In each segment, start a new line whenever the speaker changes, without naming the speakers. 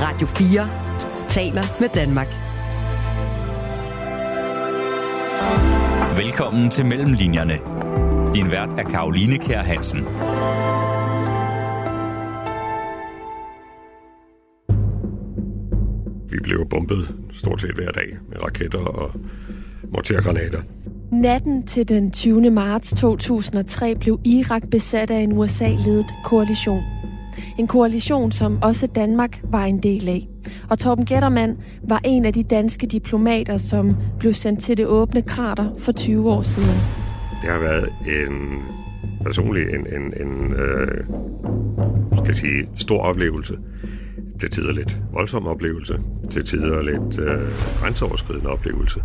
Radio 4 taler med Danmark.
Velkommen til Mellemlinjerne. Din vært er Karoline Kær Hansen.
Vi blev bombet stort set hver dag med raketter og mortergranater.
Natten til den 20. marts 2003 blev Irak besat af en USA-ledet koalition. En koalition, som også Danmark var en del af. Og Torben Gettermann var en af de danske diplomater, som blev sendt til det åbne krater for 20 år siden.
Det har været en personlig en, en, en øh, skal jeg sige, stor oplevelse. Til tider lidt voldsom oplevelse. Til tider lidt øh, grænseoverskridende oplevelse.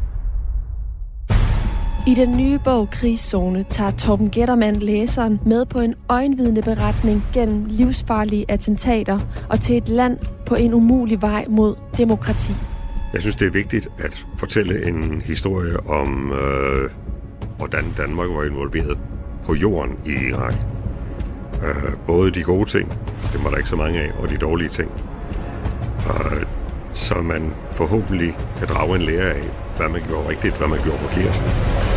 I den nye bog Krigszone tager Torben Gettermann læseren med på en øjenvidende beretning gennem livsfarlige attentater og til et land på en umulig vej mod demokrati.
Jeg synes, det er vigtigt at fortælle en historie om, øh, hvordan Danmark var involveret på jorden i Irak. Øh, både de gode ting, det var der ikke så mange af, og de dårlige ting. Øh, så man forhåbentlig kan drage en lære af, hvad man gjorde rigtigt, hvad man gjorde forkert.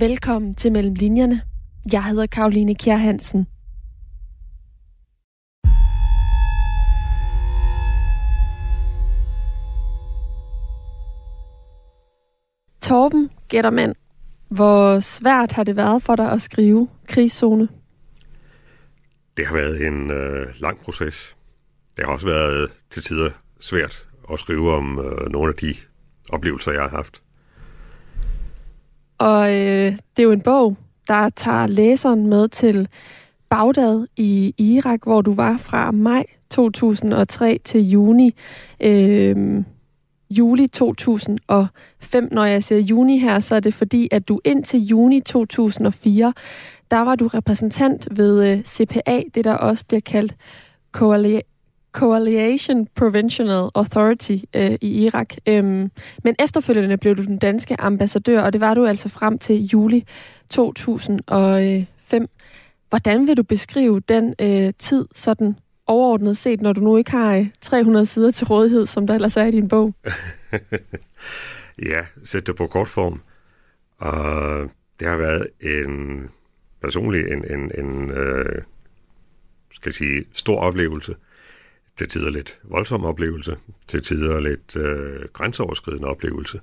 Velkommen til Mellem Linjerne. Jeg hedder Karoline Kjær Hansen. Torben Gættermand, hvor svært har det været for dig at skrive krigszone?
Det har været en øh, lang proces. Det har også været til tider svært at skrive om øh, nogle af de oplevelser, jeg har haft.
Og øh, det er jo en bog, der tager læseren med til Bagdad i Irak, hvor du var fra maj 2003 til juni. Øh, juli 2005. Når jeg siger juni her, så er det fordi, at du indtil juni 2004, der var du repræsentant ved øh, CPA, det der også bliver kaldt Coalition Provincial Authority øh, i Irak. Øhm, men efterfølgende blev du den danske ambassadør, og det var du altså frem til juli 2005. Hvordan vil du beskrive den øh, tid sådan overordnet set, når du nu ikke har øh, 300 sider til rådighed, som der ellers er i din bog?
ja, sæt det på kort form. Og det har været en personlig, en, en, en øh, skal jeg sige, stor oplevelse til tider lidt voldsom oplevelse, til tider lidt øh, grænseoverskridende oplevelse.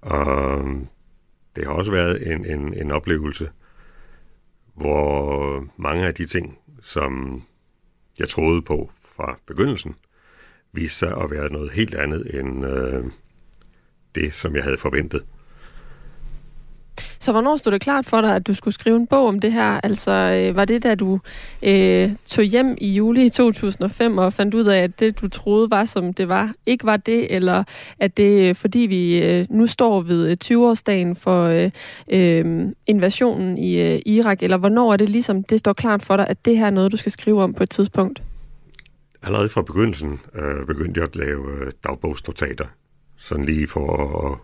Og det har også været en, en, en oplevelse, hvor mange af de ting, som jeg troede på fra begyndelsen, viste sig at være noget helt andet end øh, det, som jeg havde forventet.
Så hvornår stod det klart for dig, at du skulle skrive en bog om det her? Altså, øh, var det da du øh, tog hjem i juli 2005 og fandt ud af, at det, du troede var, som det var, ikke var det? Eller at det, øh, fordi vi øh, nu står ved øh, 20-årsdagen for øh, øh, invasionen i øh, Irak? Eller hvornår er det ligesom, det står klart for dig, at det her er noget, du skal skrive om på et tidspunkt?
Allerede fra begyndelsen øh, begyndte jeg at lave øh, dagbogsnotater. Sådan lige for at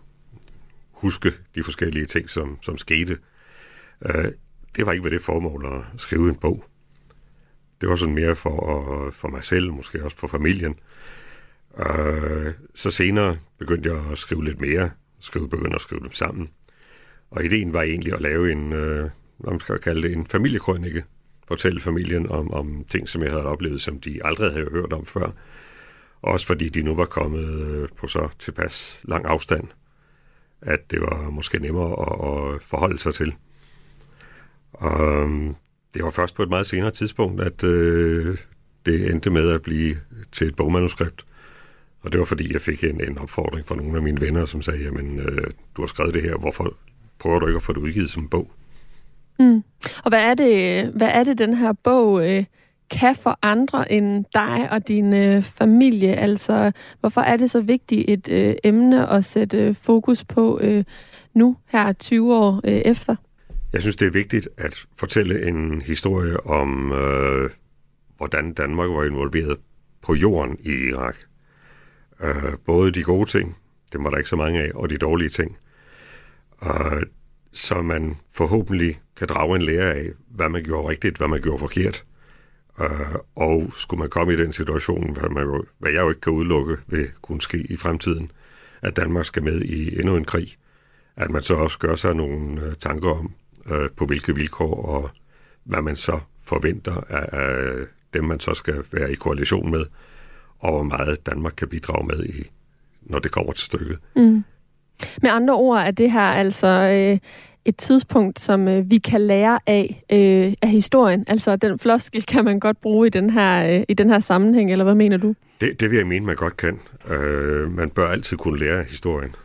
huske de forskellige ting, som, som skete. Øh, det var ikke med det formål at skrive en bog. Det var sådan mere for, for mig selv, måske også for familien. Øh, så senere begyndte jeg at skrive lidt mere, skrive, begyndte at skrive dem sammen. Og ideen var egentlig at lave en, øh, man skal kalde det en familiekrønike, fortælle familien om, om ting, som jeg havde oplevet, som de aldrig havde hørt om før. Også fordi de nu var kommet øh, på så tilpas lang afstand at det var måske nemmere at, at forholde sig til. Og øhm, det var først på et meget senere tidspunkt, at øh, det endte med at blive til et bogmanuskript. Og det var fordi, jeg fik en, en opfordring fra nogle af mine venner, som sagde, jamen, øh, du har skrevet det her, hvorfor prøver du ikke at få det udgivet som bog?
Mm. Og hvad er det, hvad er det den her bog øh, kan for andre end dig og din øh, familie? Altså, hvorfor er det så vigtigt et øh, emne at sætte øh, fokus på øh, nu, her 20 år øh, efter?
Jeg synes, det er vigtigt at fortælle en historie om, øh, hvordan Danmark var involveret på jorden i Irak. Øh, både de gode ting, det var der ikke så mange af, og de dårlige ting. Øh, så man forhåbentlig kan drage en lære af, hvad man gjorde rigtigt, hvad man gjorde forkert Øh, og skulle man komme i den situation, hvad, man jo, hvad jeg jo ikke kan udelukke, vil kunne ske i fremtiden, at Danmark skal med i endnu en krig, at man så også gør sig nogle øh, tanker om, øh, på hvilke vilkår og hvad man så forventer af, af dem, man så skal være i koalition med, og hvor meget Danmark kan bidrage med, i, når det kommer til stykket. Mm.
Med andre ord er det her altså øh, et tidspunkt, som øh, vi kan lære af øh, af historien. Altså den floskel kan man godt bruge i den her, øh, i den her sammenhæng, eller hvad mener du?
Det, det vil jeg mene, man godt kan. Øh, man bør altid kunne lære af historien.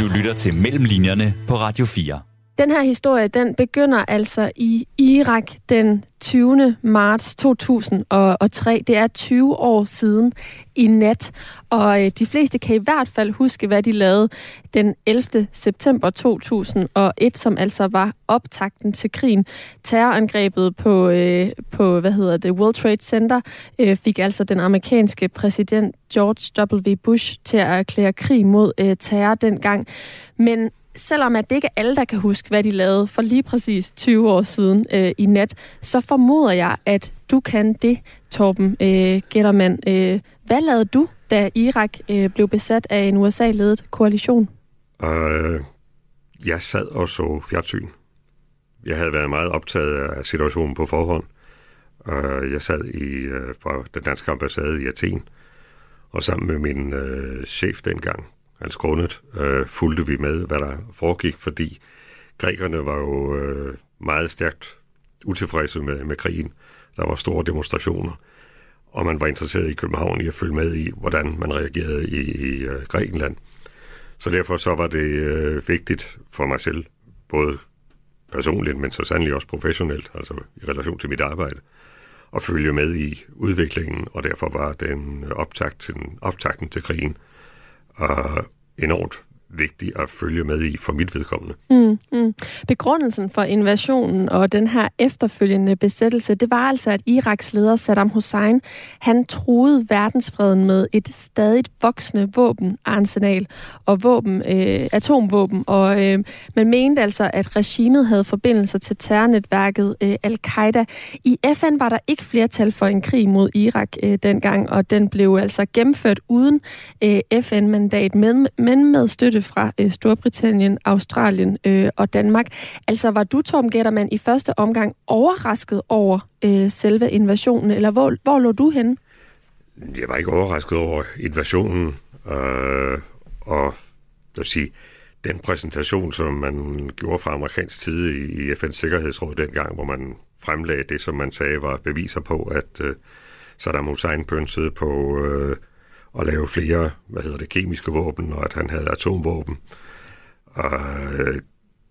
Du lytter til Mellemlinjerne på Radio 4.
Den her historie, den begynder altså i Irak den 20. marts 2003. Det er 20 år siden i nat, og øh, de fleste kan i hvert fald huske, hvad de lavede den 11. september 2001, som altså var optakten til krigen. Terrorangrebet på, øh, på hvad hedder det, World Trade Center øh, fik altså den amerikanske præsident George W. Bush til at erklære krig mod øh, terror dengang. Men selvom at det ikke er alle, der kan huske, hvad de lavede for lige præcis 20 år siden øh, i nat, så formoder jeg, at du kan det, Torben øh, Gettermann. Øh, hvad lavede du, da Irak øh, blev besat af en USA-ledet koalition?
Øh, jeg sad og så fjernsyn. Jeg havde været meget optaget af situationen på forhånd. Øh, jeg sad i, øh, fra den danske ambassade i Athen, og sammen med min øh, chef dengang, Hans Grundet, øh, fulgte vi med, hvad der foregik, fordi grækerne var jo øh, meget stærkt utilfredse med, med krigen. Der var store demonstrationer, og man var interesseret i København i at følge med i, hvordan man reagerede i, i øh, Grækenland. Så derfor så var det øh, vigtigt for mig selv, både personligt, men så sandelig også professionelt, altså i relation til mit arbejde, at følge med i udviklingen, og derfor var den optakt til, optakten til krigen og enormt vigtig at følge med i for mit vedkommende. Mm,
mm. Begrundelsen for invasionen og den her efterfølgende besættelse, det var altså, at Iraks leder Saddam Hussein, han truede verdensfreden med et stadigt voksende våbenarsenal og våben, øh, atomvåben, og øh, man mente altså, at regimet havde forbindelser til terrornetværket øh, Al-Qaida. I FN var der ikke flertal for en krig mod Irak øh, dengang, og den blev altså gennemført uden øh, FN-mandat, men, men med støtte fra øh, Storbritannien, Australien øh, og Danmark. Altså var du, Tom Gettermann, i første omgang overrasket over øh, selve invasionen, eller hvor, hvor lå du henne?
Jeg var ikke overrasket over invasionen, øh, og det vil sige, den præsentation, som man gjorde fra amerikansk side i, i FN's Sikkerhedsråd dengang, hvor man fremlagde det, som man sagde var beviser på, at øh, Saddam Hussein pønsede på øh, at lave flere, hvad hedder det, kemiske våben, og at han havde atomvåben. Og øh,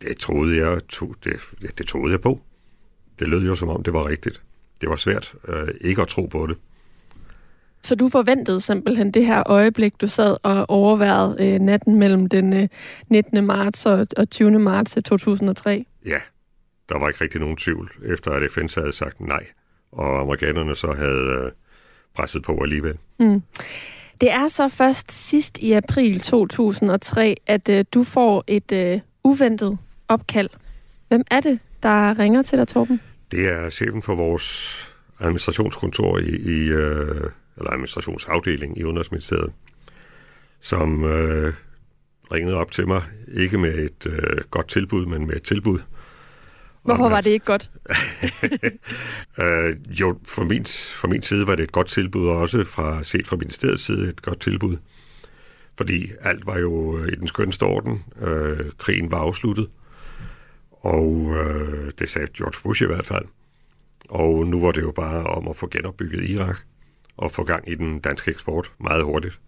det troede jeg, to, det, det troede jeg på. Det lød jo som om, det var rigtigt. Det var svært øh, ikke at tro på det.
Så du forventede simpelthen det her øjeblik, du sad og overvejede øh, natten mellem den øh, 19. marts og, og 20. marts 2003?
Ja, der var ikke rigtig nogen tvivl, efter at FN havde sagt nej, og amerikanerne så havde øh, presset på alligevel. Mm.
Det er så først sidst i april 2003, at øh, du får et øh, uventet opkald. Hvem er det, der ringer til dig, Torben?
Det er chefen for vores administrationskontor i, i øh, eller administrationsafdeling i Udenrigsministeriet, som øh, ringede op til mig, ikke med et øh, godt tilbud, men med et tilbud
Hvorfor var det ikke godt?
øh, jo, fra min, fra min side var det et godt tilbud, og også fra, set fra ministeriets side et godt tilbud. Fordi alt var jo i den skønste orden. Øh, krigen var afsluttet. Og øh, det sagde George Bush i hvert fald. Og nu var det jo bare om at få genopbygget Irak og få gang i den danske eksport meget hurtigt.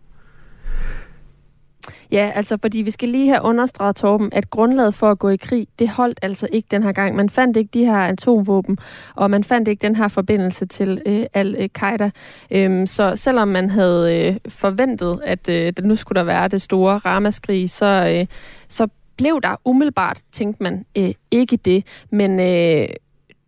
Ja, altså fordi vi skal lige have understreget, Torben, at grundlaget for at gå i krig, det holdt altså ikke den her gang. Man fandt ikke de her atomvåben, og man fandt ikke den her forbindelse til øh, al-Qaida. Øhm, så selvom man havde øh, forventet, at øh, nu skulle der være det store ramaskrig, så, øh, så blev der umiddelbart, tænkte man, øh, ikke det. Men øh,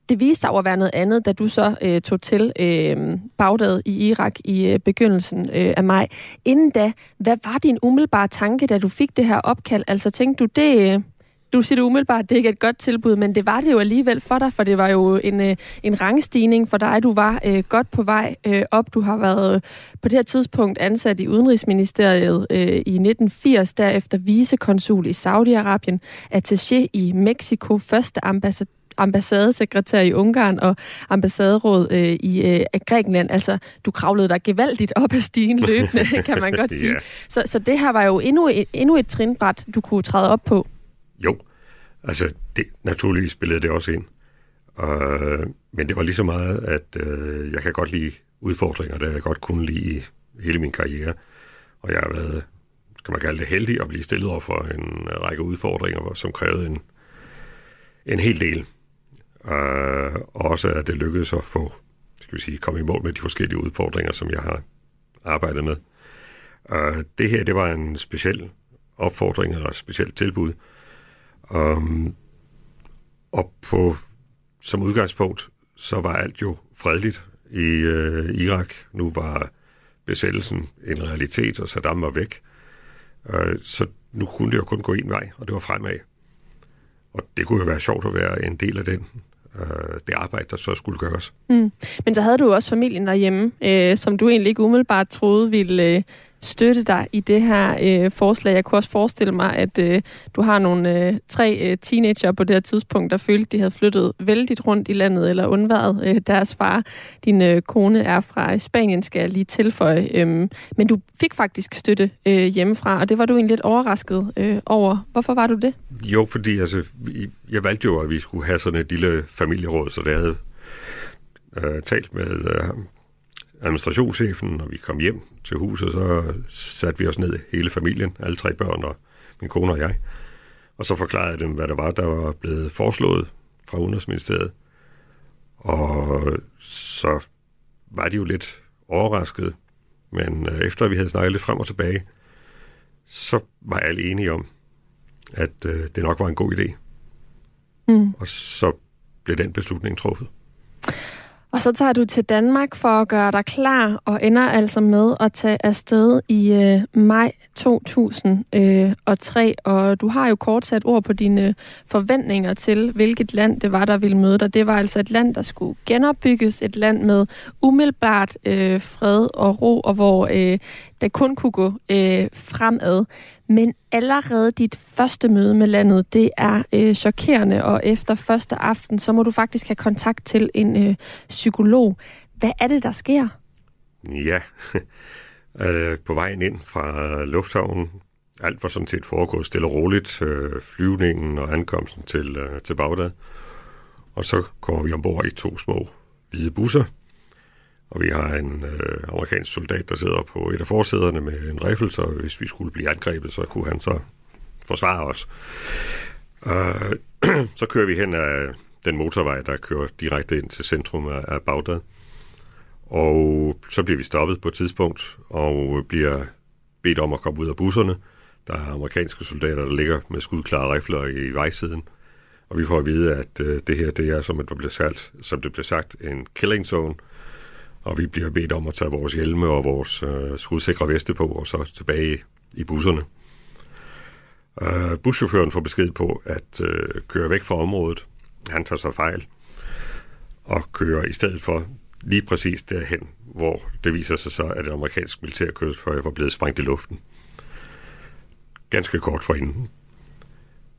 det viste sig at være noget andet, da du så øh, tog til øh, Bagdad i Irak i øh, begyndelsen øh, af maj. Inden da, hvad var din umiddelbare tanke, da du fik det her opkald? Altså tænkte du, det, øh, du siger det umiddelbart, det det ikke er et godt tilbud, men det var det jo alligevel for dig, for det var jo en, øh, en rangstigning for dig. Du var øh, godt på vej øh, op. Du har været øh, på det her tidspunkt ansat i Udenrigsministeriet øh, i 1980, derefter vicekonsul i Saudi-Arabien, attaché i Mexico, første ambassadør ambassadesekretær i Ungarn og ambassaderåd øh, i øh, Grækenland. Altså, du kravlede dig gevaldigt op ad stigen løbende, kan man godt sige. yeah. så, så det her var jo endnu et, endnu et trinbræt, du kunne træde op på.
Jo, altså det, naturligvis spillede det også ind. Uh, men det var lige så meget, at uh, jeg kan godt lide udfordringer, der jeg godt kunne lide hele min karriere. Og jeg har været, skal man kalde det, heldig at blive stillet over for en række udfordringer, som krævede en, en hel del. Øh, også at det lykkedes at få, skal vi sige, komme i mål med de forskellige udfordringer, som jeg har arbejdet med. Øh, det her, det var en speciel opfordring eller et specielt tilbud. Um, og på, som udgangspunkt, så var alt jo fredeligt i øh, Irak. Nu var besættelsen en realitet, og Saddam var væk. Øh, så nu kunne det jo kun gå en vej, og det var fremad. Og det kunne jo være sjovt at være en del af den øh, det arbejde, der så skulle gøres.
Mm. Men så havde du også familien derhjemme, øh, som du egentlig ikke umiddelbart troede ville øh, støtte dig i det her øh, forslag. Jeg kunne også forestille mig, at øh, du har nogle øh, tre øh, teenager på det her tidspunkt, der følte, de havde flyttet vældigt rundt i landet eller undværet øh, deres far. Din øh, kone er fra Spanien, skal jeg lige tilføje. Øh, men du fik faktisk støtte øh, hjemmefra, og det var du egentlig lidt overrasket øh, over. Hvorfor var du det?
Jo, fordi altså, jeg valgte jo, at vi skulle have sådan et lille familieråd, så det havde øh, talt med øh, administrationschefen, når vi kom hjem til huset, så satte vi os ned, hele familien, alle tre børn og min kone og jeg. Og så forklarede jeg dem, hvad der var, der var blevet foreslået fra Udenrigsministeriet. Og så var de jo lidt overrasket, men øh, efter vi havde snakket lidt frem og tilbage, så var alle enige om, at øh, det nok var en god idé. Mm. Og så blev den beslutning truffet.
Og så tager du til Danmark for at gøre dig klar, og ender altså med at tage afsted i øh, maj 2003. Øh, og du har jo kort sat ord på dine øh, forventninger til, hvilket land det var, der ville møde dig. Det var altså et land, der skulle genopbygges, et land med umiddelbart øh, fred og ro, og hvor øh, der kun kunne gå øh, fremad. Men allerede dit første møde med landet, det er øh, chokerende, og efter første aften, så må du faktisk have kontakt til en øh, psykolog. Hvad er det, der sker?
Ja, på vejen ind fra lufthavnen, alt var sådan set foregået stille og roligt, øh, flyvningen og ankomsten til, øh, til Bagdad. Og så kommer vi ombord i to små hvide busser, og vi har en øh, amerikansk soldat, der sidder på et af forsæderne med en riffel, så hvis vi skulle blive angrebet, så kunne han så forsvare os. Øh, så kører vi hen ad den motorvej, der kører direkte ind til centrum af, af Bagdad. Og så bliver vi stoppet på et tidspunkt, og bliver bedt om at komme ud af busserne. Der er amerikanske soldater, der ligger med skudklare rifler i vejsiden. Og vi får at vide, at øh, det her det er, som det bliver sagt, som det bliver sagt, en killing zone – og vi bliver bedt om at tage vores hjelme og vores øh, skudsikre veste på, og så tilbage i busserne. Øh, buschaufføren får besked på at øh, køre væk fra området. Han tager sig fejl og kører i stedet for lige præcis derhen, hvor det viser sig så, at et amerikansk militærkøretøj var blevet sprængt i luften. Ganske kort forinden.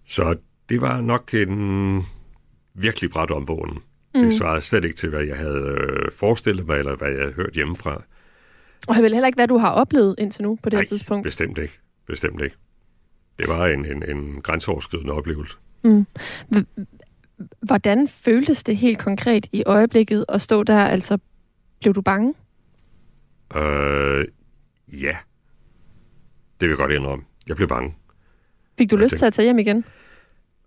Så det var nok en virkelig bræt omvågning. Mm. Det svarede slet ikke til, hvad jeg havde øh, forestillet mig, eller hvad jeg havde hørt hjemmefra.
Og det vil heller ikke, hvad du har oplevet indtil nu på det
Nej,
her tidspunkt?
bestemt ikke. Bestemt ikke. Det var en, en, en grænseoverskridende oplevelse.
Mm. Hvordan føltes det helt konkret i øjeblikket at stå der? Altså, blev du bange?
Øh, ja. Det vil jeg godt indrømme. Jeg blev bange.
Fik du jeg lyst tænkte, til at tage hjem igen?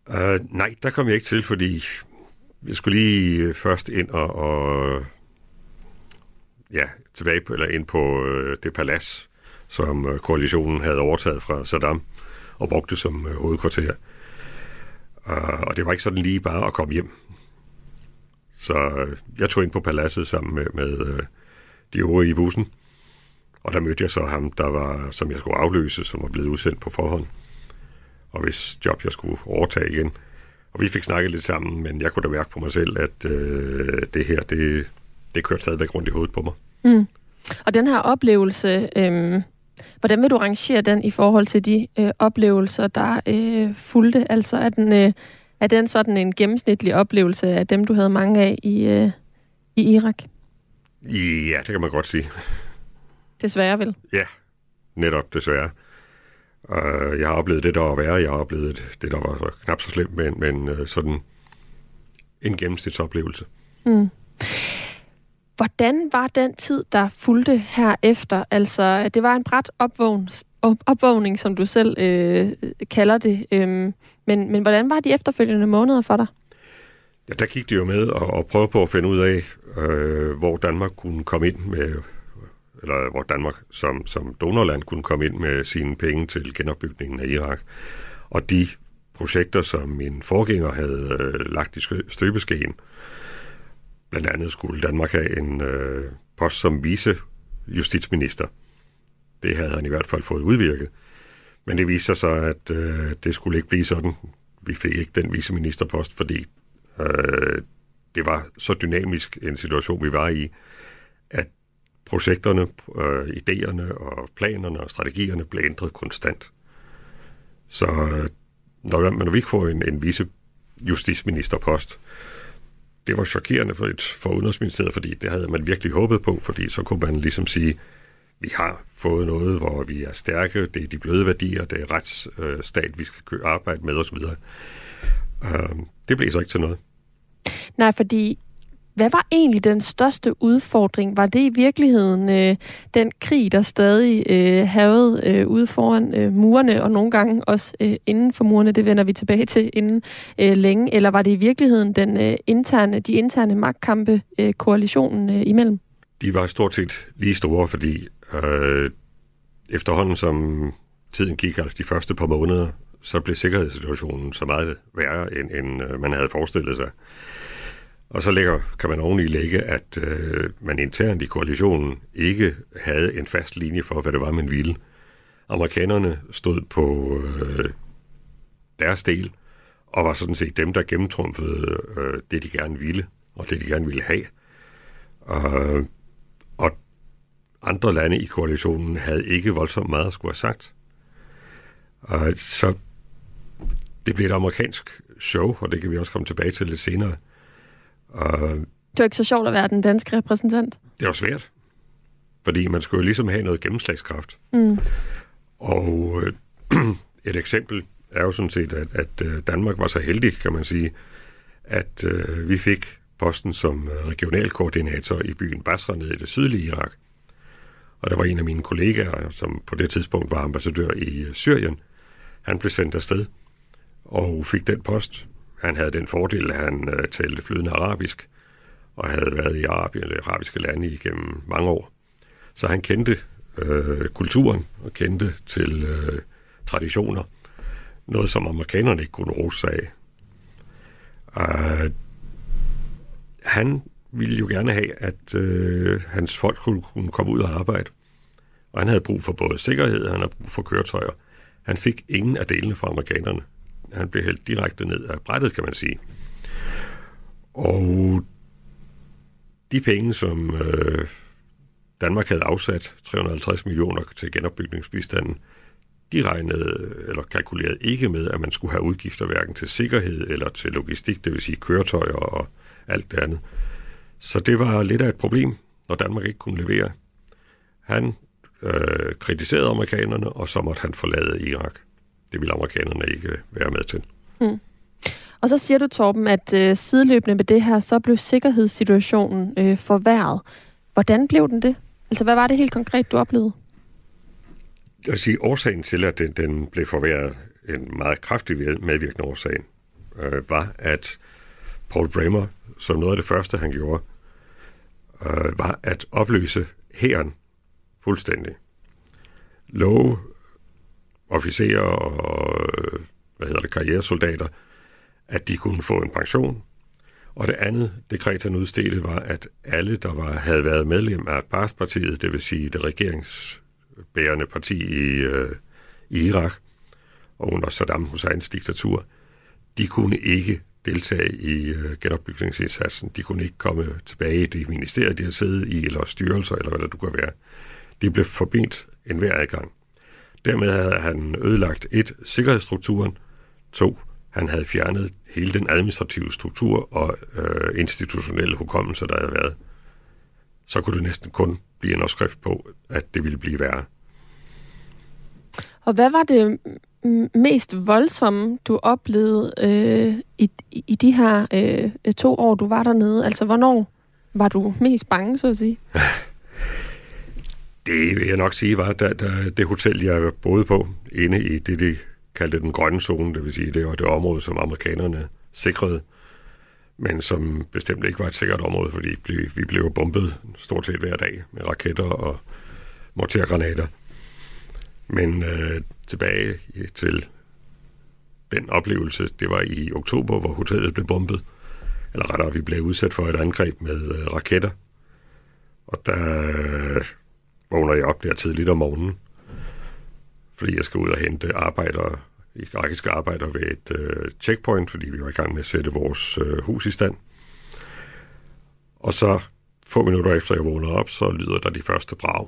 Øh, nej, der kom jeg ikke til, fordi jeg skulle lige øh, først ind og, og ja, tilbage på, eller ind på øh, det palads, som øh, koalitionen havde overtaget fra Saddam og brugte som øh, hovedkvarter. Og, og det var ikke sådan lige bare at komme hjem. Så øh, jeg tog ind på paladset sammen med, med øh, de øvrige i bussen. Og der mødte jeg så ham, der var, som jeg skulle afløse, som var blevet udsendt på forhånd. og hvis job jeg skulle overtage igen. Og vi fik snakket lidt sammen, men jeg kunne da mærke på mig selv, at øh, det her, det, det kørte stadigvæk rundt i hovedet på mig.
Mm. Og den her oplevelse, øh, hvordan vil du rangere den i forhold til de øh, oplevelser, der øh, fulgte? Altså er den, øh, er den sådan en gennemsnitlig oplevelse af dem, du havde mange af i, øh, i Irak?
Ja, det kan man godt sige.
Desværre vel?
Ja, netop desværre. Uh, jeg har oplevet det, der var værre. Jeg har oplevet det, der var knap så slemt, men, men uh, sådan en gennemsnitsoplevelse. Mm.
Hvordan var den tid, der fulgte herefter? Altså, det var en bræt opvågning, opvågning som du selv øh, kalder det. Øhm, men, men hvordan var de efterfølgende måneder for dig?
Ja, der gik det jo med at, at prøve på at finde ud af, øh, hvor Danmark kunne komme ind med, eller hvor Danmark som, som donorland kunne komme ind med sine penge til genopbygningen af Irak. Og de projekter, som min forgænger havde øh, lagt i støbeskeen, blandt andet skulle Danmark have en øh, post som vice justitsminister. Det havde han i hvert fald fået udvirket. Men det viste sig at øh, det skulle ikke blive sådan. Vi fik ikke den viceministerpost, fordi øh, det var så dynamisk en situation, vi var i, projekterne, øh, idéerne og planerne og strategierne blev ændret konstant. Så når, når man vi ikke får en, en vice justitsministerpost, det var chokerende for, et, for Udenrigsministeriet, fordi det havde man virkelig håbet på, fordi så kunne man ligesom sige, vi har fået noget, hvor vi er stærke, det er de bløde værdier, det er retsstat, øh, vi skal arbejde med osv. Øh, det blev så ikke til noget.
Nej, fordi hvad var egentlig den største udfordring? Var det i virkeligheden øh, den krig, der stadig øh, havde øh, ude foran øh, murene, og nogle gange også øh, inden for murene, det vender vi tilbage til inden øh, længe, eller var det i virkeligheden den øh, interne, de interne magtkampe, øh, koalitionen øh, imellem?
De var stort set lige store, fordi øh, efterhånden som tiden gik, altså de første par måneder, så blev sikkerhedssituationen så meget værre, end, end øh, man havde forestillet sig. Og så lægger, kan man oveni lægge, at øh, man internt i koalitionen ikke havde en fast linje for, hvad det var, man ville. Amerikanerne stod på øh, deres del, og var sådan set dem, der gennemtrumfede øh, det, de gerne ville, og det, de gerne ville have. Og, og andre lande i koalitionen havde ikke voldsomt meget at skulle have sagt. Og så det blev et amerikansk show, og det kan vi også komme tilbage til lidt senere.
Og det var ikke så sjovt at være den danske repræsentant.
Det var svært, fordi man skulle jo ligesom have noget gennemslagskraft. Mm. Og øh, et eksempel er jo sådan set, at, at øh, Danmark var så heldig, kan man sige, at øh, vi fik posten som øh, regionalkoordinator i byen Basra nede i det sydlige Irak. Og der var en af mine kollegaer, som på det tidspunkt var ambassadør i Syrien. Han blev sendt afsted og fik den post. Han havde den fordel, at han øh, talte flydende arabisk, og havde været i Arabien, eller arabiske lande igennem mange år. Så han kendte øh, kulturen og kendte til øh, traditioner. Noget, som amerikanerne ikke kunne rose sig af. Uh, han ville jo gerne have, at øh, hans folk kunne, kunne komme ud og arbejde. Og han havde brug for både sikkerhed, han havde brug for køretøjer. Han fik ingen af delene fra amerikanerne han blev hældt direkte ned af brættet, kan man sige. Og de penge, som øh, Danmark havde afsat, 350 millioner til genopbygningsbistanden, de regnede eller kalkulerede ikke med, at man skulle have udgifter hverken til sikkerhed eller til logistik, det vil sige køretøjer og alt det andet. Så det var lidt af et problem, når Danmark ikke kunne levere. Han øh, kritiserede amerikanerne, og så måtte han forlade Irak det vil amerikanerne ikke være med til. Mm.
Og så siger du, Torben, at øh, sideløbende med det her, så blev sikkerhedssituationen øh, forværret. Hvordan blev den det? Altså, hvad var det helt konkret, du oplevede?
Jeg vil sige, årsagen til, at den, den blev forværret, en meget kraftig medvirkende årsag, øh, var, at Paul Bremer, som noget af det første, han gjorde, øh, var at opløse hæren fuldstændig. Love officerer og hvad hedder det, karrieresoldater, at de kunne få en pension. Og det andet dekret, han udstedte, var, at alle, der var, havde været medlem af Baathpartiet, det vil sige det regeringsbærende parti i, øh, i Irak, og under Saddam Husseins diktatur, de kunne ikke deltage i øh, genopbygningsindsatsen. De kunne ikke komme tilbage i det ministerie, de havde siddet i, eller styrelser, eller hvad der du kan være. De blev forbidt enhver adgang. Dermed havde han ødelagt et, sikkerhedsstrukturen, to, han havde fjernet hele den administrative struktur og øh, institutionelle hukommelse, der havde været. Så kunne det næsten kun blive en opskrift på, at det ville blive værre.
Og hvad var det mest voldsomme, du oplevede øh, i, i de her øh, to år, du var dernede? Altså, hvornår var du mest bange, så at sige?
Det vil jeg nok sige var da, da det hotel, jeg boede på, inde i det, de kaldte den grønne zone, det vil sige, det var det område, som amerikanerne sikrede, men som bestemt ikke var et sikkert område, fordi vi blev bombet stort set hver dag med raketter og mortergranater. Men øh, tilbage til den oplevelse, det var i oktober, hvor hotellet blev bombet, eller rettere, vi blev udsat for et angreb med øh, raketter. Og der øh, vågner jeg op der tidligt om morgenen, fordi jeg skal ud og hente arbejdere, irakiske arbejdere ved et øh, checkpoint, fordi vi var i gang med at sætte vores øh, hus i stand. Og så få minutter efter jeg vågner op, så lyder der de første brag.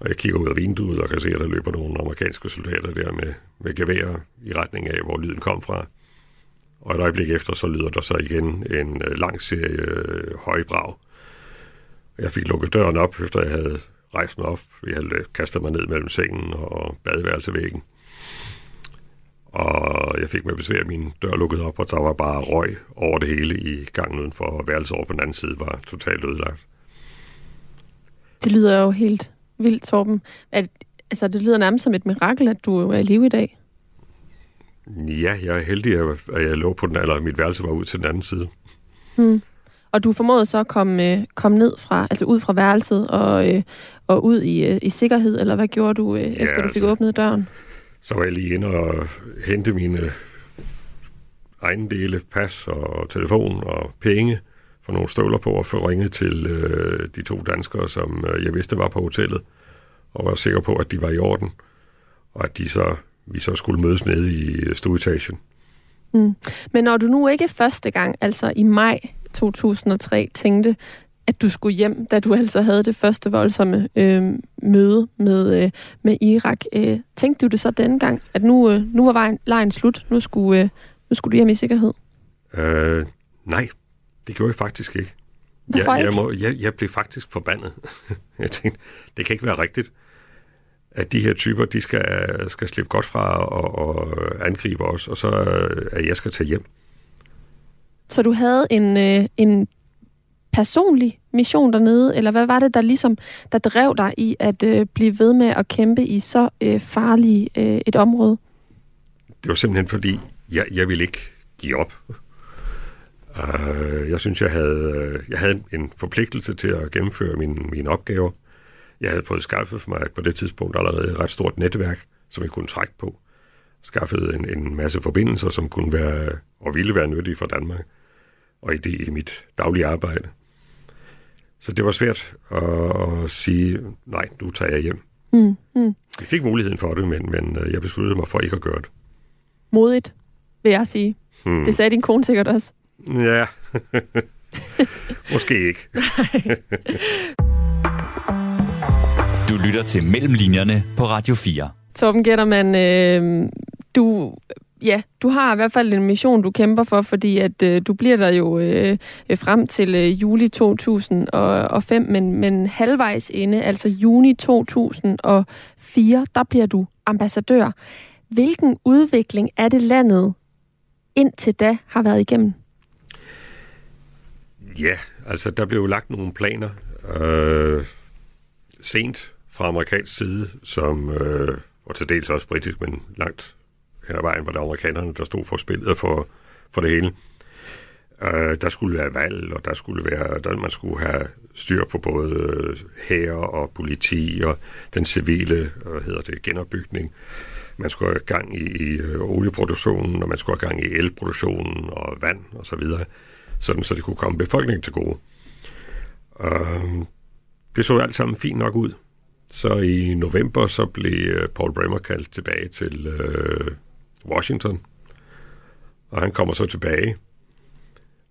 Og jeg kigger ud af vinduet og kan se, at der løber nogle amerikanske soldater der med, med geværer i retning af, hvor lyden kom fra. Og et øjeblik efter, så lyder der så igen en øh, lang serie øh, højbrag. Jeg fik lukket døren op, efter jeg havde rejst mig op. Jeg havde kastet mig ned mellem sengen og badeværelsevæggen. Og jeg fik med besvær min dør lukket op, og der var bare røg over det hele i gangen udenfor, og værelset over på den anden side var totalt ødelagt.
Det lyder jo helt vildt, Torben. At, altså, det lyder nærmest som et mirakel, at du er i live i dag.
Ja, jeg er heldig, at jeg lå på den, eller mit værelse var ud til den anden side.
Hmm. Og du formåede så at komme, øh, komme ned fra, altså ud fra værelset og, øh, og ud i, øh, i sikkerhed, eller hvad gjorde du, ja, efter du fik altså, åbnet døren?
Så var jeg lige inde og hente mine ejendele, pas og telefon og penge få nogle støvler på og få ringet til øh, de to danskere, som øh, jeg vidste var på hotellet, og var sikker på, at de var i orden, og at de så, vi så skulle mødes nede i stueetagen.
Mm. Men når du nu ikke første gang, altså i maj 2003, tænkte, at du skulle hjem, da du altså havde det første voldsomme øh, møde med, øh, med Irak. Øh, tænkte du det så denne gang, at nu, øh, nu var vejen, lejen slut, nu skulle, øh, nu skulle du hjem i sikkerhed?
Øh, nej, det gjorde jeg faktisk ikke.
Hvorfor
jeg? Jeg, må, jeg, jeg blev faktisk forbandet. jeg tænkte, det kan ikke være rigtigt, at de her typer, de skal, skal slippe godt fra og, og angribe os, og så at jeg skal tage hjem.
Så du havde en, øh, en personlig mission dernede, eller hvad var det, der ligesom der drev dig i at øh, blive ved med at kæmpe i så øh, farlige øh, et område?
Det var simpelthen fordi, jeg, jeg ville ikke give op. Uh, jeg synes, jeg havde, jeg havde en forpligtelse til at gennemføre mine, mine opgaver. Jeg havde fået skaffet for mig på det tidspunkt allerede et ret stort netværk, som jeg kunne trække på. Skaffet en, en masse forbindelser, som kunne være og ville være nyttige for Danmark og i det i mit daglige arbejde. Så det var svært at, at sige, nej, nu tager jeg hjem.
Mm, mm.
Jeg fik muligheden for det, men, men øh, jeg besluttede mig for ikke at gøre det.
Modigt, vil jeg sige. Hmm. Det sagde din kone sikkert også.
Ja, måske ikke.
du lytter til Mellemlinjerne på Radio 4.
Torben Gettermann, øh, du ja, du har i hvert fald en mission, du kæmper for, fordi at øh, du bliver der jo øh, frem til øh, juli 2005, men, men halvvejs inde, altså juni 2004, der bliver du ambassadør. Hvilken udvikling er det landet indtil da har været igennem?
Ja, altså der blev jo lagt nogle planer øh, sent fra amerikansk side, som, øh, og til dels også britisk, men langt hen ad vejen var det amerikanerne, der stod for spillet øh, for, for det hele. Øh, der skulle være valg, og der skulle være, der, man skulle have styr på både øh, hær og politi og den civile øh, hvad hedder det, genopbygning. Man skulle have gang i, i olieproduktionen, og man skulle have gang i elproduktionen og vand og så videre, sådan så det kunne komme befolkningen til gode. Øh, det så alt sammen fint nok ud. Så i november, så blev øh, Paul Bremer kaldt tilbage til øh, Washington. Og han kommer så tilbage.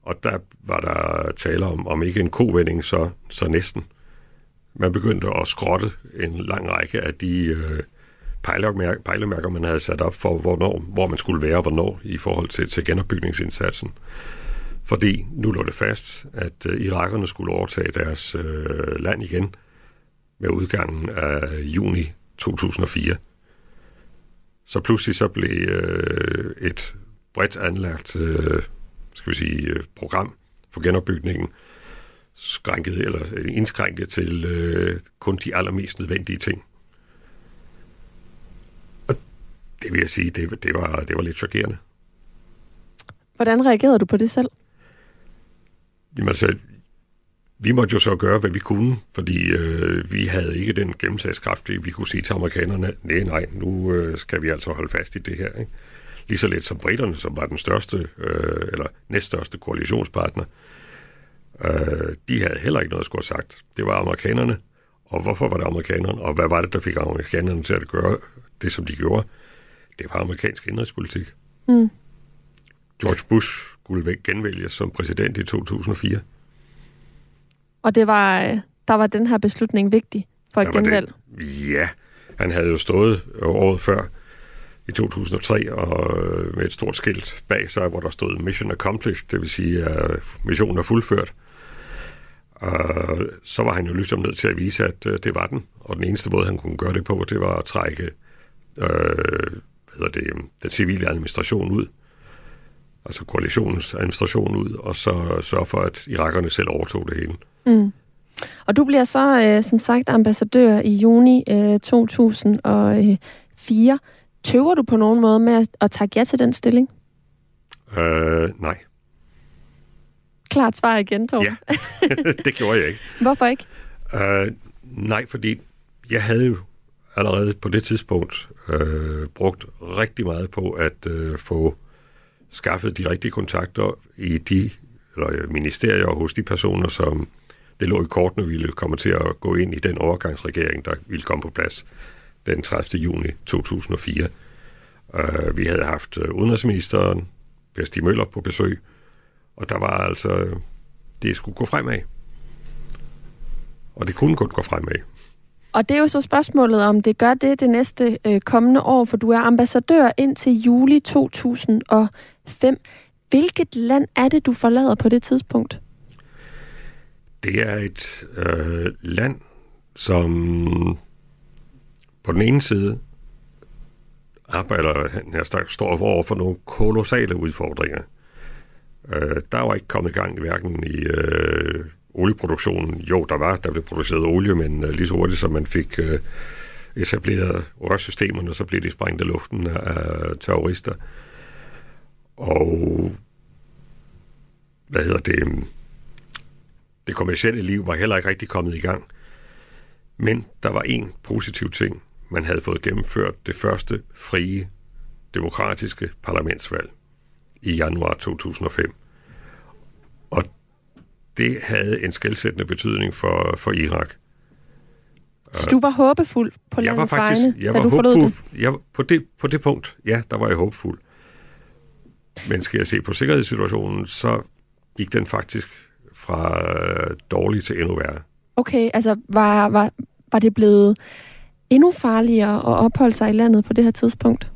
Og der var der tale om, om ikke en kovending, så, så næsten. Man begyndte at skrotte en lang række af de øh, pejlemærker, pejlemærker, man havde sat op for, hvornår, hvor man skulle være og hvornår i forhold til, til genopbygningsindsatsen. Fordi nu lå det fast, at øh, irakerne skulle overtage deres øh, land igen med udgangen af juni 2004. Så pludselig så blev øh, et bredt anlagt øh, skal vi sige, øh, program for genopbygningen skrænket eller indskrænket til øh, kun de allermest nødvendige ting. Og det vil jeg sige, det, det, var, det var lidt chokerende.
Hvordan reagerede du på det selv?
Jamen altså, vi måtte jo så gøre, hvad vi kunne, fordi øh, vi havde ikke den gennemsagskraft, vi kunne sige til amerikanerne, nej, nej, nu øh, skal vi altså holde fast i det her. Ikke? Lige så lidt som britterne, som var den største, øh, eller næststørste koalitionspartner, øh, de havde heller ikke noget at skulle have sagt. Det var amerikanerne, og hvorfor var det amerikanerne, og hvad var det, der fik amerikanerne til at gøre det, som de gjorde? Det var amerikansk indrigspolitik. Mm. George Bush skulle genvælges som præsident i 2004.
Og det var, øh, der var den her beslutning vigtig for et genvalg?
Ja, han havde jo stået året før i 2003 og øh, med et stort skilt bag sig, hvor der stod Mission Accomplished, det vil sige, at missionen er fuldført. Og så var han jo ligesom nødt til at vise, at øh, det var den. Og den eneste måde, han kunne gøre det på, det var at trække øh, hvad hedder det, den civile administration ud altså koalitionens administration ud, og så sørge for, at irakerne selv overtog det hele. Mm.
Og du bliver så, øh, som sagt, ambassadør i juni øh, 2004. Tøver du på nogen måde med at, at tage ja til den stilling?
Øh, nej.
Klart svar igen, Torben.
Ja, det gjorde jeg ikke.
Hvorfor ikke?
Øh, nej, fordi jeg havde jo allerede på det tidspunkt øh, brugt rigtig meget på at øh, få skaffet de rigtige kontakter i de eller øh, ministerier hos de personer, som det lå i kortene ville komme til at gå ind i den overgangsregering, der ville komme på plads den 30. juni 2004. Uh, øh, vi havde haft øh, udenrigsministeren, Per Stig Møller, på besøg, og der var altså, det skulle gå fremad. Og det kunne godt gå fremad.
Og det er jo så spørgsmålet, om det gør det det næste øh, kommende år, for du er ambassadør indtil juli 2005. Hvilket land er det, du forlader på det tidspunkt?
Det er et øh, land, som på den ene side arbejder, jeg står over for nogle kolossale udfordringer. Øh, der var ikke kommet i gang hverken i øh, olieproduktionen. Jo, der var, der blev produceret olie, men øh, lige så hurtigt som man fik øh, etableret rørsystemerne, så blev de sprængt af luften af terrorister. Og hvad hedder det? Det kommercielle liv var heller ikke rigtig kommet i gang. Men der var en positiv ting. Man havde fået gennemført det første frie demokratiske parlamentsvalg i januar 2005. Det havde en skældsættende betydning for, for Irak.
Så du var håbefuld på jeg landets var faktisk, vegne, jeg da var du forlod det?
Jeg, på, det? På det punkt, ja, der var jeg håbefuld. Men skal jeg se på sikkerhedssituationen, så gik den faktisk fra øh, dårlig til endnu værre.
Okay, altså var, var, var det blevet endnu farligere at opholde sig i landet på det her tidspunkt?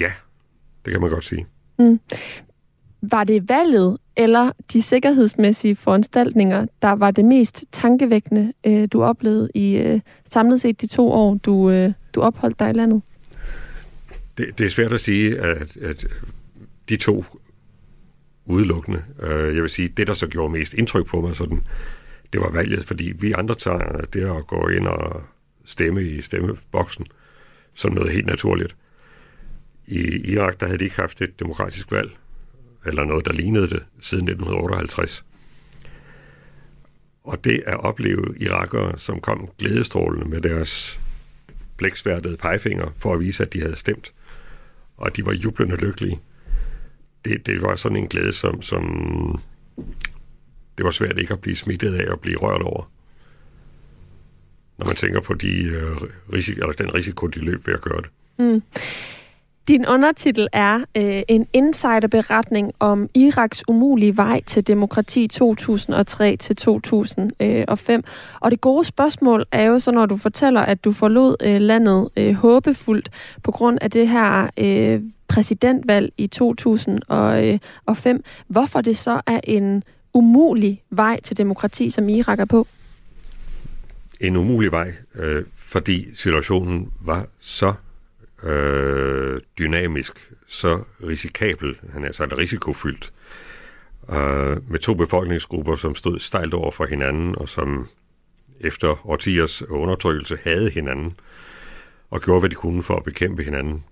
Ja, det kan man godt sige.
Mm. Var det valget eller de sikkerhedsmæssige foranstaltninger, der var det mest tankevækkende, øh, du oplevede i øh, samlet set de to år, du, øh, du opholdt dig i landet?
Det, det er svært at sige, at, at de to udelukkende. Øh, jeg vil sige, det der så gjorde mest indtryk på mig, sådan, det var valget, fordi vi andre tager det at gå ind og stemme i stemmeboksen som noget helt naturligt. I Irak, der havde de ikke haft et demokratisk valg eller noget, der lignede det, siden 1958. Og det at opleve irakere, som kom glædestrålende med deres blæksværtede pegefinger for at vise, at de havde stemt, og de var jublende lykkelige, det, det var sådan en glæde, som, som det var svært ikke at blive smittet af og blive rørt over. når man tænker på de, øh, risiko, eller den risiko, de løb ved at gøre det.
Mm. Din undertitel er øh, en insiderberetning om Iraks umulige vej til demokrati 2003 til 2005. Og det gode spørgsmål er jo så, når du fortæller, at du forlod øh, landet øh, håbefuldt på grund af det her øh, præsidentvalg i 2005. Øh, Hvorfor det så er en umulig vej til demokrati, som Irak er på?
En umulig vej, øh, fordi situationen var så øh, dynamisk, så risikabel, han er sagt risikofyldt, øh, med to befolkningsgrupper, som stod stejlt over for hinanden, og som efter årtiers undertrykkelse havde hinanden, og gjorde, hvad de kunne for at bekæmpe hinanden.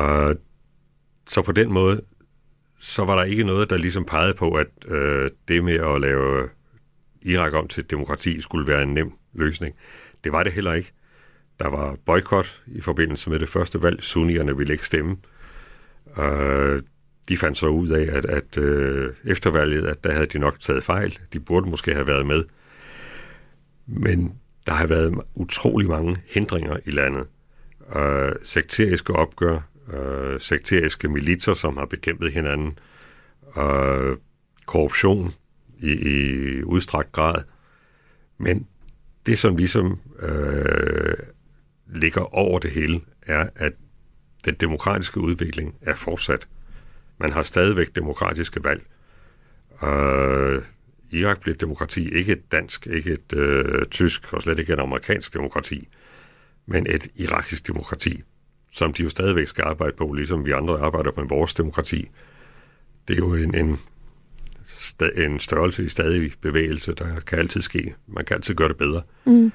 Øh, så på den måde, så var der ikke noget, der ligesom pegede på, at øh, det med at lave Irak om til demokrati skulle være en nem løsning. Det var det heller ikke. Der var boykot i forbindelse med det første valg. Sunnierne ville ikke stemme. Øh, de fandt så ud af, at, at øh, efter valget, at der havde de nok taget fejl. De burde måske have været med. Men der har været utrolig mange hindringer i landet. Øh, sekteriske opgør, øh, sekteriske militser, som har bekæmpet hinanden, øh, korruption i, i udstrakt grad. Men det, som ligesom øh, ligger over det hele, er, at den demokratiske udvikling er fortsat. Man har stadigvæk demokratiske valg. Øh, Irak bliver et demokrati, ikke et dansk, ikke et øh, tysk, og slet ikke et amerikansk demokrati, men et irakisk demokrati, som de jo stadigvæk skal arbejde på, ligesom vi andre arbejder på en vores demokrati. Det er jo en, en, en størrelse i stadig bevægelse, der kan altid ske. Man kan altid gøre det bedre. Mm.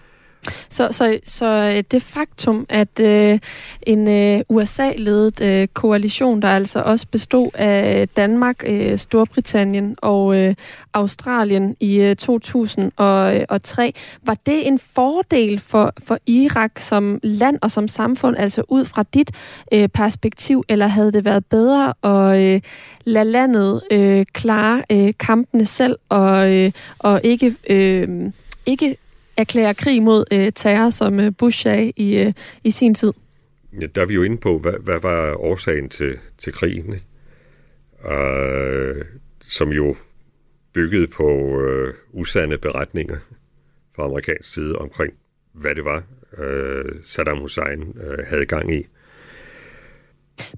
Så, så, så øh, det faktum, at øh, en øh, USA-ledet øh, koalition, der altså også bestod af Danmark, øh, Storbritannien og øh, Australien i øh, 2003, øh, var det en fordel for, for Irak som land og som samfund, altså ud fra dit øh, perspektiv, eller havde det været bedre at øh, lade landet øh, klare øh, kampene selv og, øh, og ikke... Øh, ikke erklærer krig mod øh, terror, som øh, Bush sagde i, øh, i sin tid.
Ja, der er vi jo inde på, hvad, hvad var årsagen til, til krigen? Uh, som jo byggede på uh, usande beretninger fra amerikansk side omkring, hvad det var, uh, Saddam Hussein uh, havde gang i.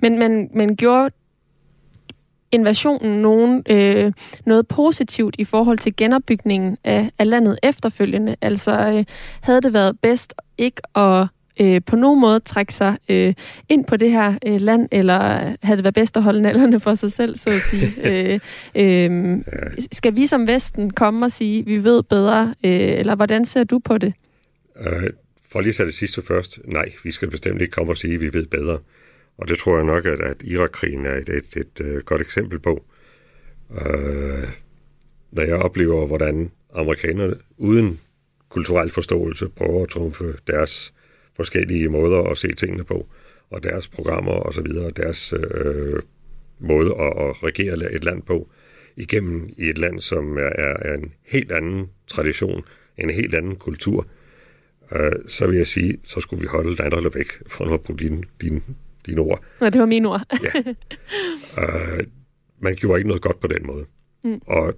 Men, men, men gjorde invasionen nogen, øh, noget positivt i forhold til genopbygningen af, af landet efterfølgende? Altså, øh, havde det været bedst ikke at øh, på nogen måde trække sig øh, ind på det her øh, land, eller havde det været bedst at holde nallerne for sig selv, så at sige? øh, øh, skal vi som Vesten komme og sige, vi ved bedre, øh, eller hvordan ser du på det?
Uh, for lige at det sidste først, nej, vi skal bestemt ikke komme og sige, vi ved bedre. Og det tror jeg nok, at, at Irakkrigen er et, et, et, et godt eksempel på. Øh, uh, når jeg oplever, hvordan amerikanerne uden kulturel forståelse prøver at trumfe deres forskellige måder at se tingene på, og deres programmer og så videre, deres øh, måde at, at regere et land på, igennem i et land, som er, er en helt anden tradition, en helt anden kultur, øh, så vil jeg sige, så skulle vi holde landerne væk fra at bruge din, din dine ord.
Ja, det var mine ord.
ja. Uh, man gjorde ikke noget godt på den måde. Mm. Og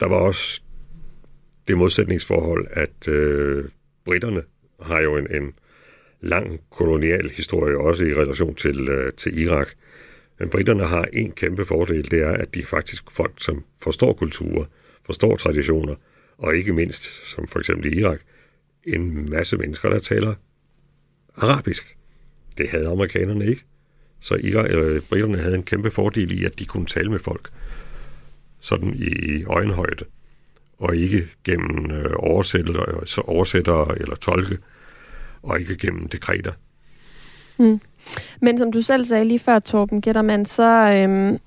der var også det modsætningsforhold, at uh, britterne har jo en, en lang kolonial historie, også i relation til, uh, til Irak. Men britterne har en kæmpe fordel, det er, at de er faktisk folk, som forstår kulturer, forstår traditioner, og ikke mindst, som for eksempel i Irak, en masse mennesker, der taler arabisk. Det havde amerikanerne ikke. Så Irak, eller havde en kæmpe fordel i, at de kunne tale med folk sådan i øjenhøjde, og ikke gennem øh, oversættere, øh, så oversættere eller tolke, og ikke gennem dekreter.
Mm. Men som du selv sagde lige før, Torben Gettermann, så øhm,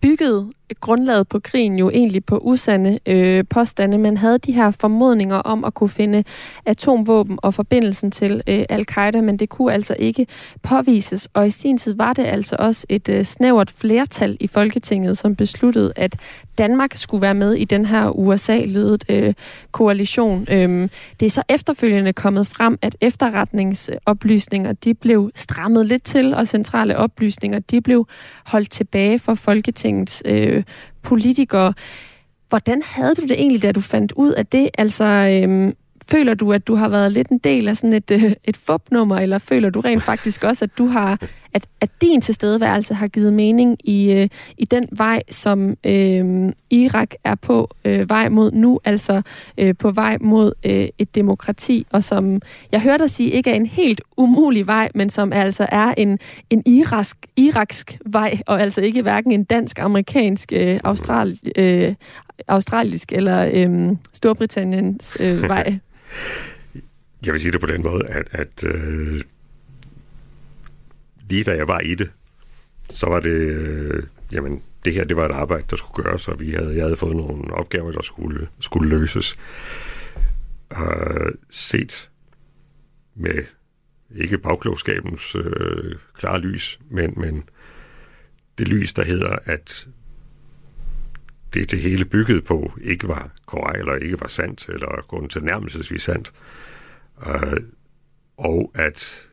byggede grundlaget på krigen jo egentlig på usande øh, påstande. Man havde de her formodninger om at kunne finde atomvåben og forbindelsen til øh, al-Qaida, men det kunne altså ikke påvises. Og i sin tid var det altså også et øh, snævert flertal i Folketinget, som besluttede, at Danmark skulle være med i den her USA-ledet øh, koalition. Øhm, det er så efterfølgende kommet frem, at efterretningsoplysninger de blev strammet lidt til, og centrale oplysninger de blev holdt tilbage for Folketingets øh, politikere. Hvordan havde du det egentlig, da du fandt ud af det? Altså, øhm, føler du, at du har været lidt en del af sådan et, øh, et fupnummer, eller føler du rent faktisk også, at du har, at, at din tilstedeværelse har givet mening i, øh, i den vej, som øh, Irak er på øh, vej mod nu, altså øh, på vej mod øh, et demokrati, og som jeg hørte dig sige, ikke er en helt umulig vej, men som altså er en, en irask, iraksk vej, og altså ikke hverken en dansk, amerikansk, øh, austral, øh, australisk eller øh, Storbritanniens øh, vej.
Jeg vil sige det på den måde, at, at øh, lige da jeg var i det, så var det, øh, jamen, det her, det var et arbejde, der skulle gøres, og vi havde, jeg havde fået nogle opgaver, der skulle, skulle løses. Og set med ikke bagklogskabens øh, klare lys, men, men det lys, der hedder, at det, det hele byggede på, ikke var korrekt, eller ikke var sandt, eller kun til nærmelsesvis sandt. Øh, og at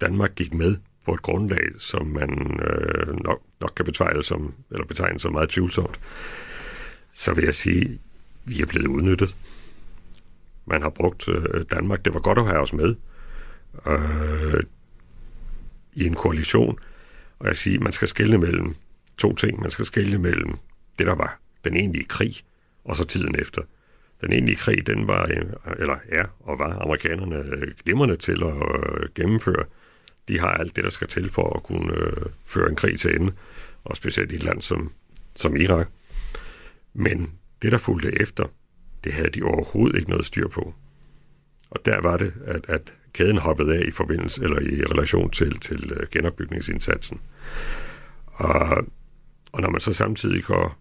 Danmark gik med på et grundlag, som man øh, nok, nok kan betegne som, eller betegne som meget tvivlsomt, så vil jeg sige, vi er blevet udnyttet. Man har brugt øh, Danmark. Det var godt at have os med øh, i en koalition. Og jeg siger, man skal skelne mellem to ting. Man skal skelne mellem det, der var den egentlige krig, og så tiden efter. Den egentlige krig, den var, øh, eller er og var amerikanerne øh, glimrende til at øh, gennemføre. De har alt det, der skal til for at kunne øh, føre en krig til ende, og specielt i et land som, som Irak. Men det, der fulgte efter, det havde de overhovedet ikke noget styr på. Og der var det, at, at kæden hoppede af i forbindelse eller i relation til, til øh, genopbygningsindsatsen. Og, og når man så samtidig går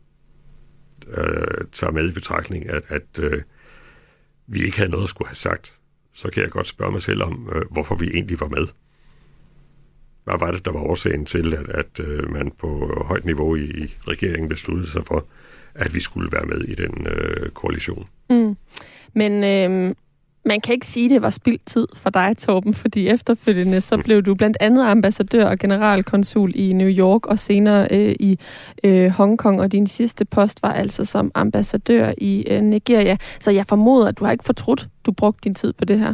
øh, tager med i betragtning, at, at øh, vi ikke havde noget at skulle have sagt, så kan jeg godt spørge mig selv om, øh, hvorfor vi egentlig var med. Hvad var det, der var årsagen til, at, at øh, man på højt niveau i, i regeringen besluttede sig for, at vi skulle være med i den øh, koalition?
Mm. Men øh, man kan ikke sige, at det var spildt tid for dig, Torben, fordi efterfølgende så blev du blandt andet ambassadør og generalkonsul i New York og senere øh, i øh, Hongkong, og din sidste post var altså som ambassadør i øh, Nigeria. Så jeg formoder, at du har ikke fortrudt, du brugte din tid på det her.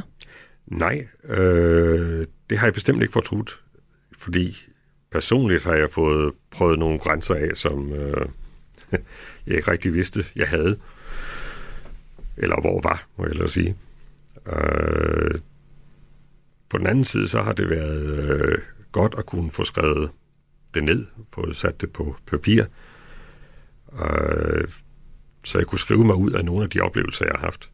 Nej, øh, det har jeg bestemt ikke fortrudt, fordi personligt har jeg fået prøvet nogle grænser af, som øh, jeg ikke rigtig vidste, jeg havde. Eller hvor var, må jeg sige. Øh, på den anden side, så har det været øh, godt at kunne få skrevet det ned, få sat det på papir, øh, så jeg kunne skrive mig ud af nogle af de oplevelser, jeg har haft.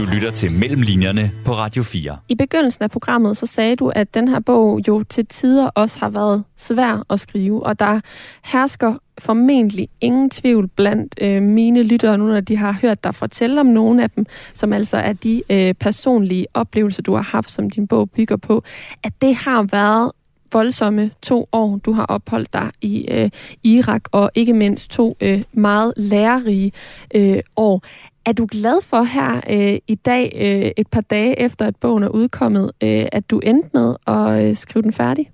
Du lytter til Mellemlinjerne på Radio 4.
I begyndelsen af programmet, så sagde du, at den her bog jo til tider også har været svær at skrive, og der hersker formentlig ingen tvivl blandt øh, mine lyttere, nu når de har hørt dig fortælle om nogle af dem, som altså er de øh, personlige oplevelser, du har haft, som din bog bygger på, at det har været voldsomme to år, du har opholdt dig i øh, Irak, og ikke mindst to øh, meget lærerige øh, år. Er du glad for her øh, i dag, øh, et par dage efter at bogen er udkommet, øh, at du endte med at øh, skrive den færdig?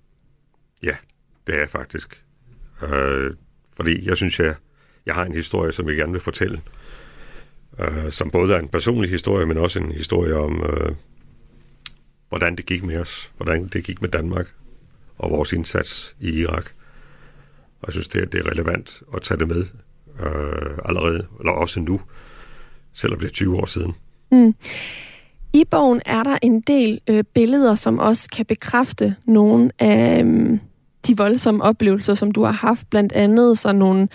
Ja, det er jeg faktisk. Øh, fordi jeg synes, jeg, jeg har en historie, som jeg gerne vil fortælle. Øh, som både er en personlig historie, men også en historie om, øh, hvordan det gik med os. Hvordan det gik med Danmark og vores indsats i Irak. Og jeg synes, det, det er relevant at tage det med øh, allerede, eller også nu, selvom det er 20 år siden. Mm.
I bogen er der en del øh, billeder, som også kan bekræfte nogle af øh, de voldsomme oplevelser, som du har haft, blandt andet sådan nogle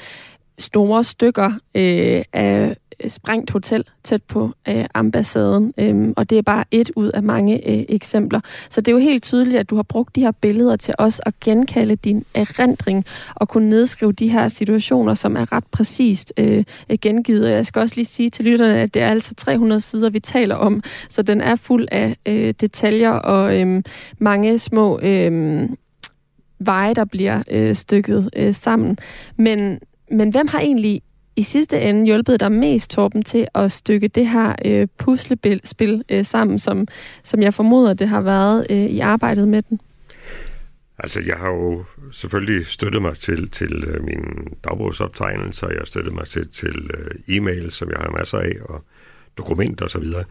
store stykker øh, af Øh, sprængt hotel tæt på øh, ambassaden, øh, og det er bare et ud af mange øh, eksempler. Så det er jo helt tydeligt, at du har brugt de her billeder til os at genkalde din erindring og kunne nedskrive de her situationer, som er ret præcist øh, gengivet. Jeg skal også lige sige til lytterne, at det er altså 300 sider, vi taler om, så den er fuld af øh, detaljer og øh, mange små øh, veje, der bliver øh, stykket øh, sammen. Men, men hvem har egentlig i sidste ende hjulpet dig mest, Torben, til at stykke det her øh, puslespil øh, sammen, som, som jeg formoder, det har været øh, i arbejdet med den?
Altså, jeg har jo selvfølgelig støttet mig til, til øh, mine dagbogsoptegnelser, jeg har støttet mig til, til øh, e-mail, som jeg har masser af, og dokumenter osv. Og,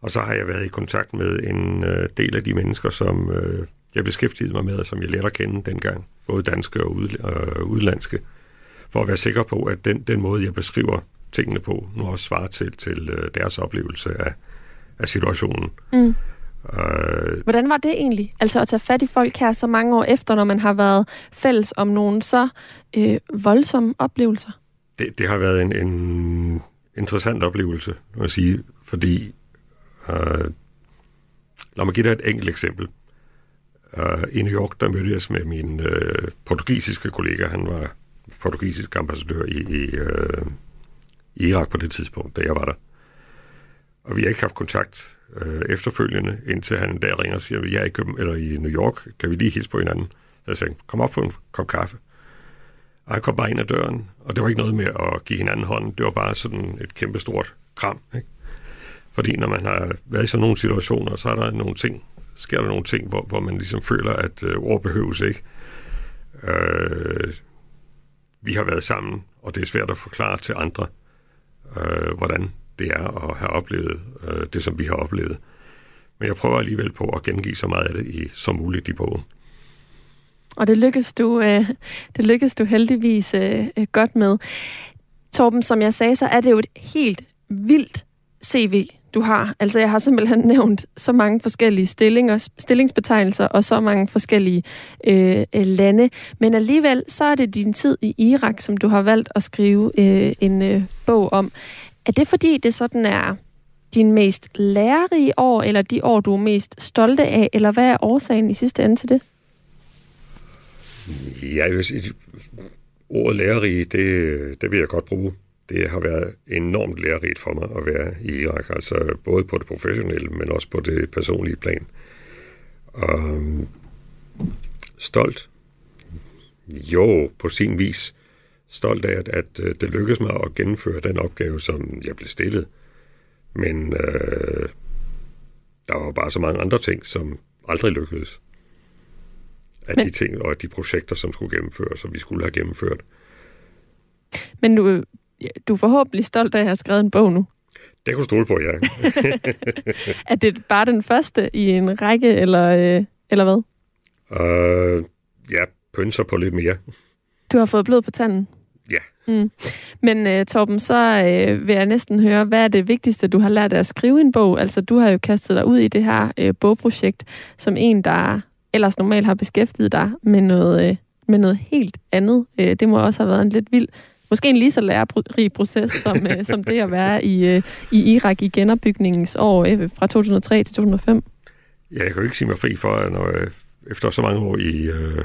og så har jeg været i kontakt med en øh, del af de mennesker, som øh, jeg beskæftigede mig med, og som jeg lærte at kende dengang, både danske og udlandske øh, for at være sikker på, at den, den måde, jeg beskriver tingene på, nu også svarer til, til øh, deres oplevelse af, af situationen. Mm.
Uh, Hvordan var det egentlig? Altså at tage fat i folk her så mange år efter, når man har været fælles om nogle så øh, voldsomme oplevelser?
Det, det har været en, en interessant oplevelse, må jeg sige, fordi uh, lad mig give dig et enkelt eksempel. Uh, I New York, der mødte jeg med min uh, portugisiske kollega, han var portugisisk ambassadør i, i, øh, i Irak på det tidspunkt, da jeg var der. Og vi har ikke haft kontakt øh, efterfølgende, indtil han en dag ringer og siger, at jeg er i, Køben, eller i New York, kan vi lige hilse på hinanden? Så jeg sagde, kom op for en kop kaffe. Og han kom bare ind ad døren, og det var ikke noget med at give hinanden hånden, det var bare sådan et kæmpe stort kram. Ikke? Fordi når man har været i sådan nogle situationer, så er der nogle ting, sker der nogle ting, hvor, hvor man ligesom føler, at øh, ord behøves ikke. Øh, vi har været sammen, og det er svært at forklare til andre, øh, hvordan det er at have oplevet øh, det, som vi har oplevet. Men jeg prøver alligevel på at gengive så meget af det i, som muligt i bogen.
Og det lykkes du, øh, det lykkes du heldigvis øh, øh, godt med. Torben, som jeg sagde, så er det jo et helt vildt CV, du har. Altså, jeg har simpelthen nævnt så mange forskellige stillinger, stillingsbetegnelser og så mange forskellige øh, øh, lande. Men alligevel, så er det din tid i Irak, som du har valgt at skrive øh, en øh, bog om. Er det fordi, det sådan er din mest lærerige år, eller de år, du er mest stolte af, eller hvad er årsagen i sidste ende til det?
Ja, jeg vil sige, ordet lærerige, det, det vil jeg godt bruge det har været enormt lærerigt for mig at være i Irak, altså både på det professionelle, men også på det personlige plan. Og stolt? Jo, på sin vis. Stolt af, at, at øh, det lykkedes mig at gennemføre den opgave, som jeg blev stillet. Men øh, der var bare så mange andre ting, som aldrig lykkedes. Af men... de ting og de projekter, som skulle gennemføres, og vi skulle have gennemført.
Men nu du er forhåbentlig stolt af at have skrevet en bog nu.
Det kunne stole på, ja.
er det bare den første i en række, eller, øh, eller hvad?
Uh, ja, pønser på lidt mere.
Du har fået blod på tanden?
Ja.
Mm. Men uh, Torben, så uh, vil jeg næsten høre, hvad er det vigtigste, du har lært af at skrive en bog? Altså, du har jo kastet dig ud i det her uh, bogprojekt, som en, der ellers normalt har beskæftiget dig med noget, uh, med noget helt andet. Uh, det må også have været en lidt vild Måske en lige så lærerig proces, som, øh, som det at være i, øh, i Irak i genopbygningens år øh, fra 2003 til 2005.
Ja, jeg kan jo ikke sige mig fri for, at når, øh, efter så mange år i øh,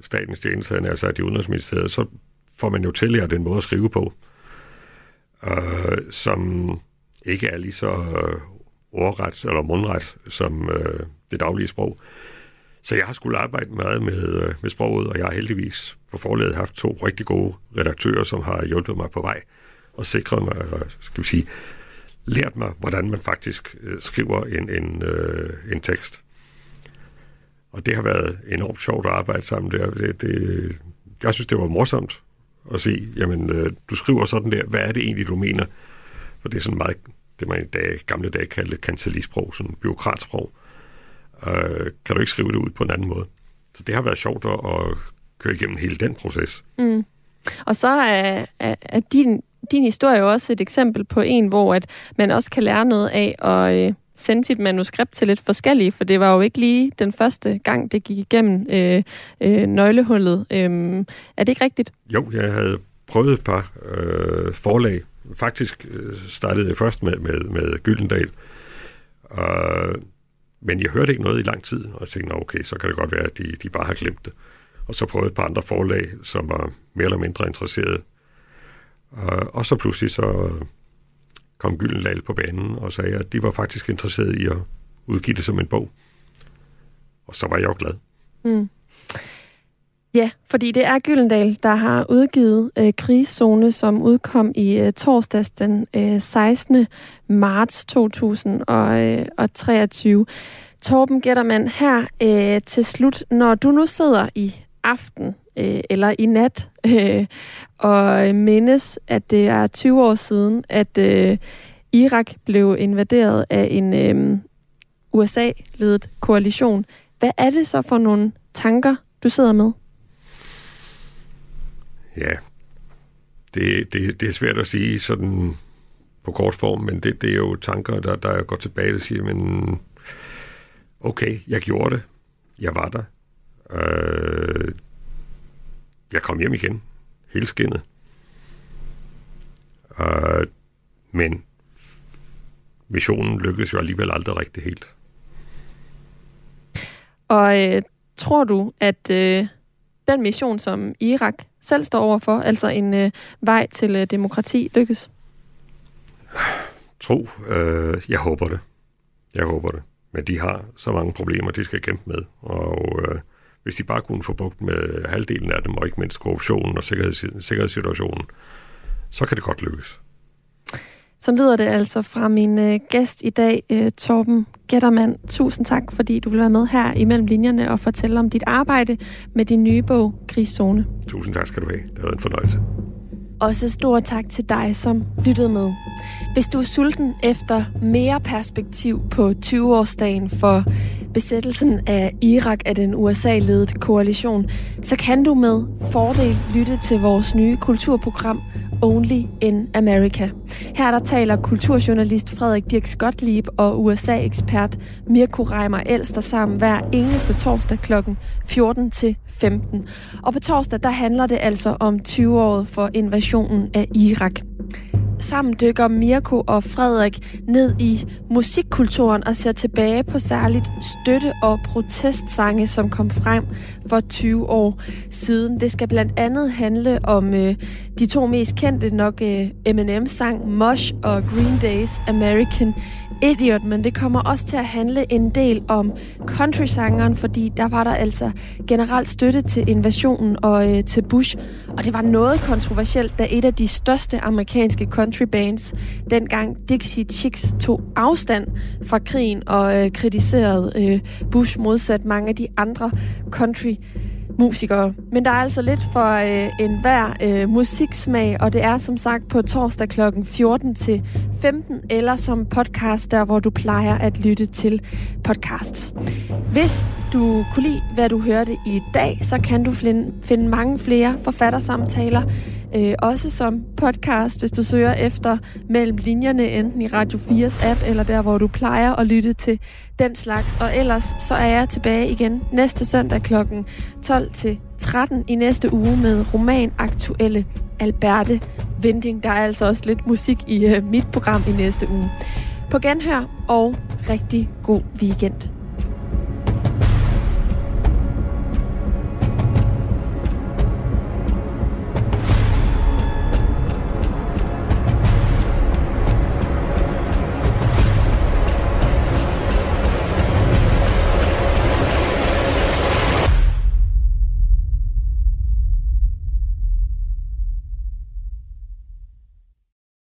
statens tjeneste, altså i Udenrigsministeriet, så får man jo tillært den måde at skrive på, øh, som ikke er lige så øh, ordret eller mundret som øh, det daglige sprog. Så jeg har skulle arbejde meget med, øh, med sproget, og jeg har heldigvis på forlaget haft to rigtig gode redaktører, som har hjulpet mig på vej og sikret mig, øh, skal vi sige, lært mig, hvordan man faktisk øh, skriver en, en, øh, en tekst. Og det har været enormt sjovt at arbejde sammen der. Det, det, jeg synes, det var morsomt at se, jamen, øh, du skriver sådan der, hvad er det egentlig, du mener? For det er sådan meget, det man i dag, gamle dage kaldte kancelisprog, sådan byråkratsprog øh, kan du ikke skrive det ud på en anden måde. Så det har været sjovt at, at køre igennem hele den proces.
Mm. Og så er, er, er din, din historie jo også et eksempel på en, hvor at man også kan lære noget af at øh, sende sit manuskript til lidt forskellige, for det var jo ikke lige den første gang, det gik igennem øh, øh, nøglehullet. Øh, er det ikke rigtigt?
Jo, jeg havde prøvet et par øh, forlag, Faktisk øh, startede jeg først med, med, med Gyldendal, uh, men jeg hørte ikke noget i lang tid, og jeg tænkte, okay, så kan det godt være, at de, de bare har glemt det. Og så prøvede et par andre forlag, som var mere eller mindre interesserede. Øh, og så pludselig så kom Gyldendal på banen og sagde, at de var faktisk interesserede i at udgive det som en bog. Og så var jeg jo glad. Mm.
Ja, fordi det er Gyldendal, der har udgivet øh, Krigszone, som udkom i øh, torsdags den øh, 16. marts 2023. Øh, Torben Gettermann, her øh, til slut, når du nu sidder i aften øh, eller i nat øh, og mindes, at det er 20 år siden, at øh, Irak blev invaderet af en øh, USA-ledet koalition. Hvad er det så for nogle tanker, du sidder med?
Ja, det, det, det er svært at sige sådan på kort form, men det, det er jo tanker, der, der går tilbage og siger, men okay, jeg gjorde det. Jeg var der. Øh, jeg kom hjem igen. Helt skinnet. Øh, men missionen lykkedes jo alligevel aldrig rigtig helt.
Og øh, tror du, at øh, den mission, som Irak selv står overfor, altså en øh, vej til øh, demokrati, lykkes?
Tro. Øh, jeg håber det. Jeg håber det. Men de har så mange problemer, de skal kæmpe med. Og øh, hvis de bare kunne få bugt med halvdelen af dem, og ikke mindst korruptionen og sikkerheds, sikkerhedssituationen, så kan det godt lykkes.
Så lyder det altså fra min øh, gæst i dag, øh, Torben Gettermann. Tusind tak, fordi du vil være med her imellem linjerne og fortælle om dit arbejde med din nye bog, Krigszone.
Tusind tak skal du have. Det har været en fornøjelse.
Også stor tak til dig, som lyttede med. Hvis du er sulten efter mere perspektiv på 20-årsdagen for besættelsen af Irak af den USA-ledede koalition, så kan du med fordel lytte til vores nye kulturprogram Only in America. Her der taler kulturjournalist Frederik Dirk Gottlieb og USA-ekspert Mirko Reimer Elster sammen hver eneste torsdag kl. 14 til 15. Og på torsdag der handler det altså om 20-året for invasionen af Irak. Sammen dykker Mirko og Frederik ned i musikkulturen og ser tilbage på særligt støtte- og protestsange, som kom frem for 20 år siden. Det skal blandt andet handle om øh, de to mest kendte nok øh, Eminem-sang Mosh og Green Days American Idiot, men det kommer også til at handle en del om country-sangeren, fordi der var der altså generelt støtte til invasionen og øh, til Bush, og det var noget kontroversielt, da et af de største amerikanske country-bands, dengang Dixie Chicks, tog afstand fra krigen og øh, kritiserede øh, Bush modsat mange af de andre country musikere. Men der er altså lidt for øh, en hver øh, musiksmag, og det er som sagt på torsdag kl. 14 til 15, eller som podcast, der hvor du plejer at lytte til podcasts. Hvis du kunne lide, hvad du hørte i dag, så kan du finde, finde mange flere forfattersamtaler, øh, også som podcast, hvis du søger efter mellem linjerne, enten i Radio 4's app, eller der, hvor du plejer at lytte til den slags. Og ellers så er jeg tilbage igen næste søndag kl. 12 til 13 i næste uge med romanaktuelle Alberte Vending. Der er altså også lidt musik i øh, mit program i næste uge. På genhør og rigtig god weekend.